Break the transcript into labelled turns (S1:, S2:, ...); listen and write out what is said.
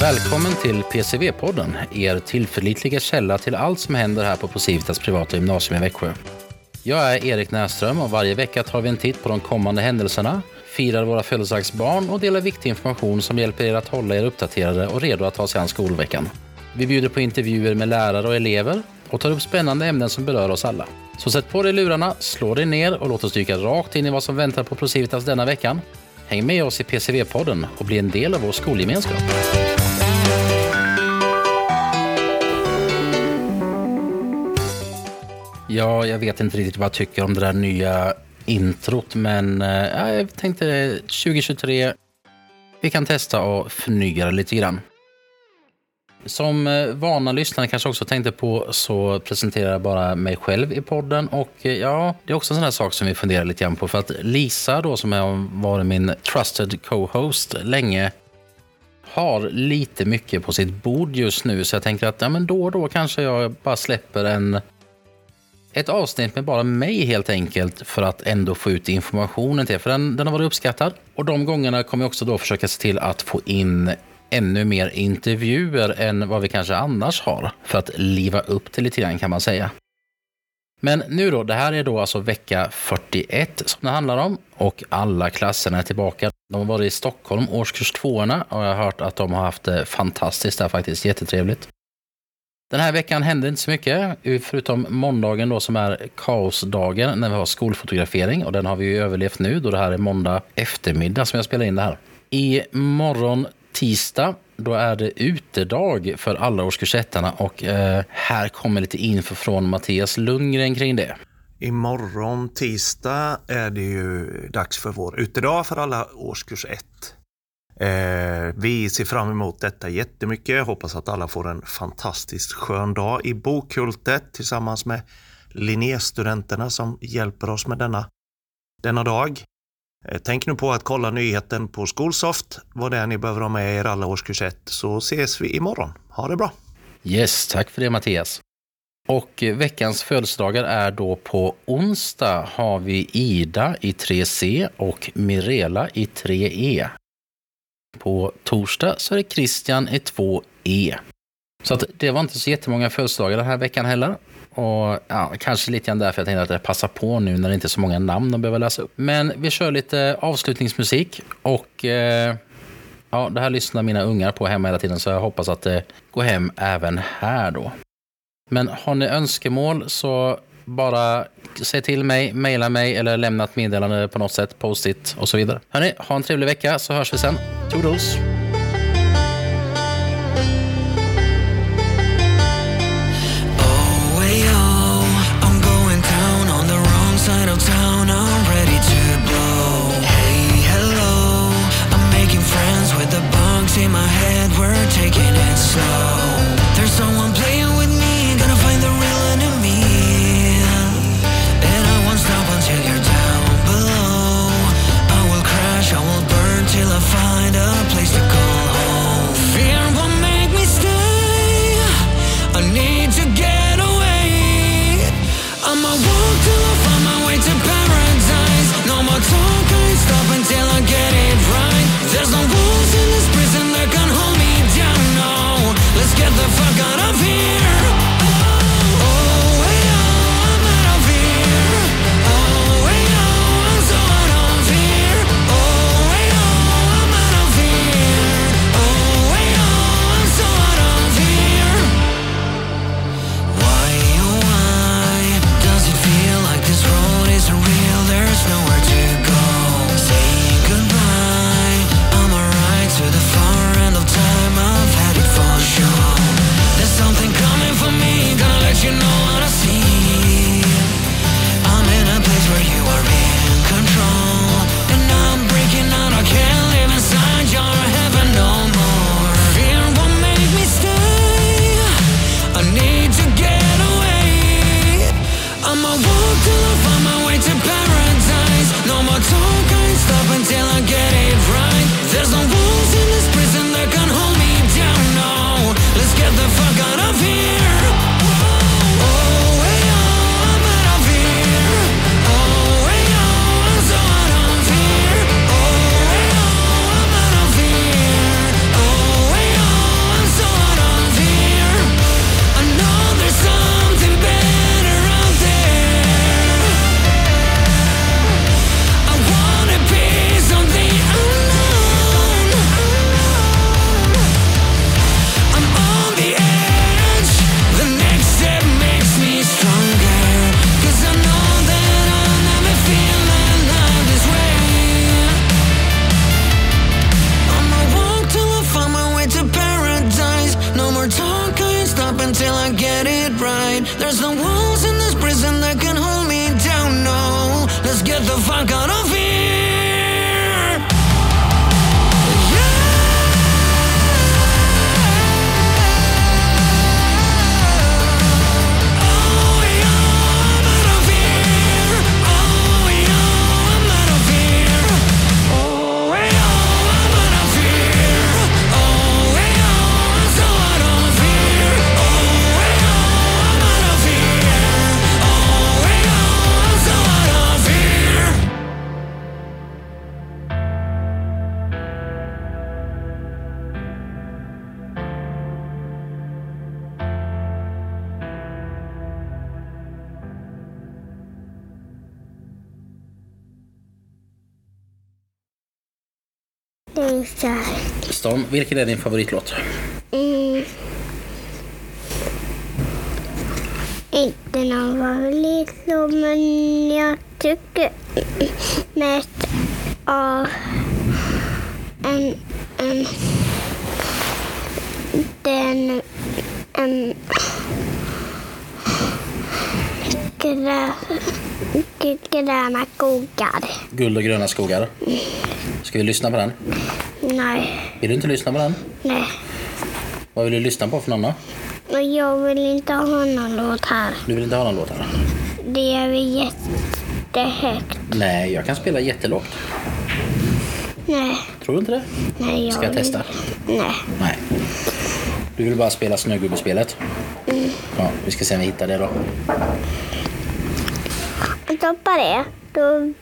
S1: Välkommen till PCV-podden, er tillförlitliga källa till allt som händer här på Procivitas privata gymnasium i Växjö. Jag är Erik Näström och varje vecka tar vi en titt på de kommande händelserna, firar våra födelsedagsbarn och delar viktig information som hjälper er att hålla er uppdaterade och redo att ta sig an skolveckan. Vi bjuder på intervjuer med lärare och elever och tar upp spännande ämnen som berör oss alla. Så sätt på dig lurarna, slå dig ner och låt oss dyka rakt in i vad som väntar på Procivitas denna veckan. Häng med oss i PCV-podden och bli en del av vår skolgemenskap. Ja, jag vet inte riktigt vad jag tycker om det där nya introt, men äh, jag tänkte 2023, vi kan testa och förnya det lite grann. Som eh, vana lyssnare kanske också tänkte på så presenterar jag bara mig själv i podden och eh, ja, det är också en sån här sak som vi funderar lite grann på för att Lisa då som har varit min trusted co-host länge har lite mycket på sitt bord just nu så jag tänker att ja, men då och då kanske jag bara släpper en ett avsnitt med bara mig helt enkelt för att ändå få ut informationen till För den, den har varit uppskattad. Och de gångerna kommer jag också då försöka se till att få in ännu mer intervjuer än vad vi kanske annars har. För att liva upp det lite grann kan man säga. Men nu då, det här är då alltså vecka 41 som det handlar om och alla klasserna är tillbaka. De har varit i Stockholm, årskurs 2 och jag har hört att de har haft det fantastiskt där faktiskt, jättetrevligt. Den här veckan hände inte så mycket, förutom måndagen då som är kaosdagen när vi har skolfotografering och den har vi ju överlevt nu då det här är måndag eftermiddag som jag spelar in det här. I morgon tisdag då är det utedag för alla årskurs och eh, här kommer lite info från Mattias Lundgren kring det.
S2: Imorgon tisdag är det ju dags för vår utedag för alla årskurs 1. Eh, vi ser fram emot detta jättemycket. Hoppas att alla får en fantastiskt skön dag i Bokhultet tillsammans med Linnéstudenterna som hjälper oss med denna, denna dag. Eh, tänk nu på att kolla nyheten på Skolsoft, vad det är ni behöver ha med er alla årskurs 1, så ses vi imorgon. Ha det bra!
S1: Yes, tack för det Mattias. Och eh, veckans födelsedagar är då på onsdag har vi Ida i 3C och Mirela i 3E. På torsdag så är det Christian i 2E. Så att det var inte så jättemånga födelsedagar den här veckan heller. Och ja, kanske lite grann därför jag tänkte att jag passar på nu när det inte är så många namn de behöver läsa upp. Men vi kör lite avslutningsmusik och eh, ja, det här lyssnar mina ungar på hemma hela tiden så jag hoppas att det går hem även här då. Men har ni önskemål så bara säg till mig, mejla mig eller lämna ett meddelande på något sätt, post-it och så vidare. Hörni, ha en trevlig vecka så hörs vi sen. Toodles! There's no walls in this prison that can hold me down. No, let's get the fuck out of here.
S3: Här.
S1: Storm, vilken är din favoritlåt?
S3: Mm. Inte någon favoritlåt, men jag tycker mest av en, en, den en, grö, gröna skogar.
S1: Guld och gröna skogar. Ska vi lyssna på den?
S3: Nej,
S1: Vill du inte lyssna på den?
S3: nej.
S1: Vad vill du lyssna på för någon då?
S3: Jag vill inte ha någon låt här.
S1: Du vill inte ha någon låt här?
S3: Det är väl jättehögt.
S1: Nej, jag kan spela jättelågt.
S3: Nej,
S1: Tror du inte det?
S3: nej. Jag
S1: Ska jag
S3: vill-
S1: testa?
S3: Nej.
S1: Nej. Du vill bara spela snögubbespelet? Ja, vi ska se om vi hittar det då.
S3: Stoppa det. Då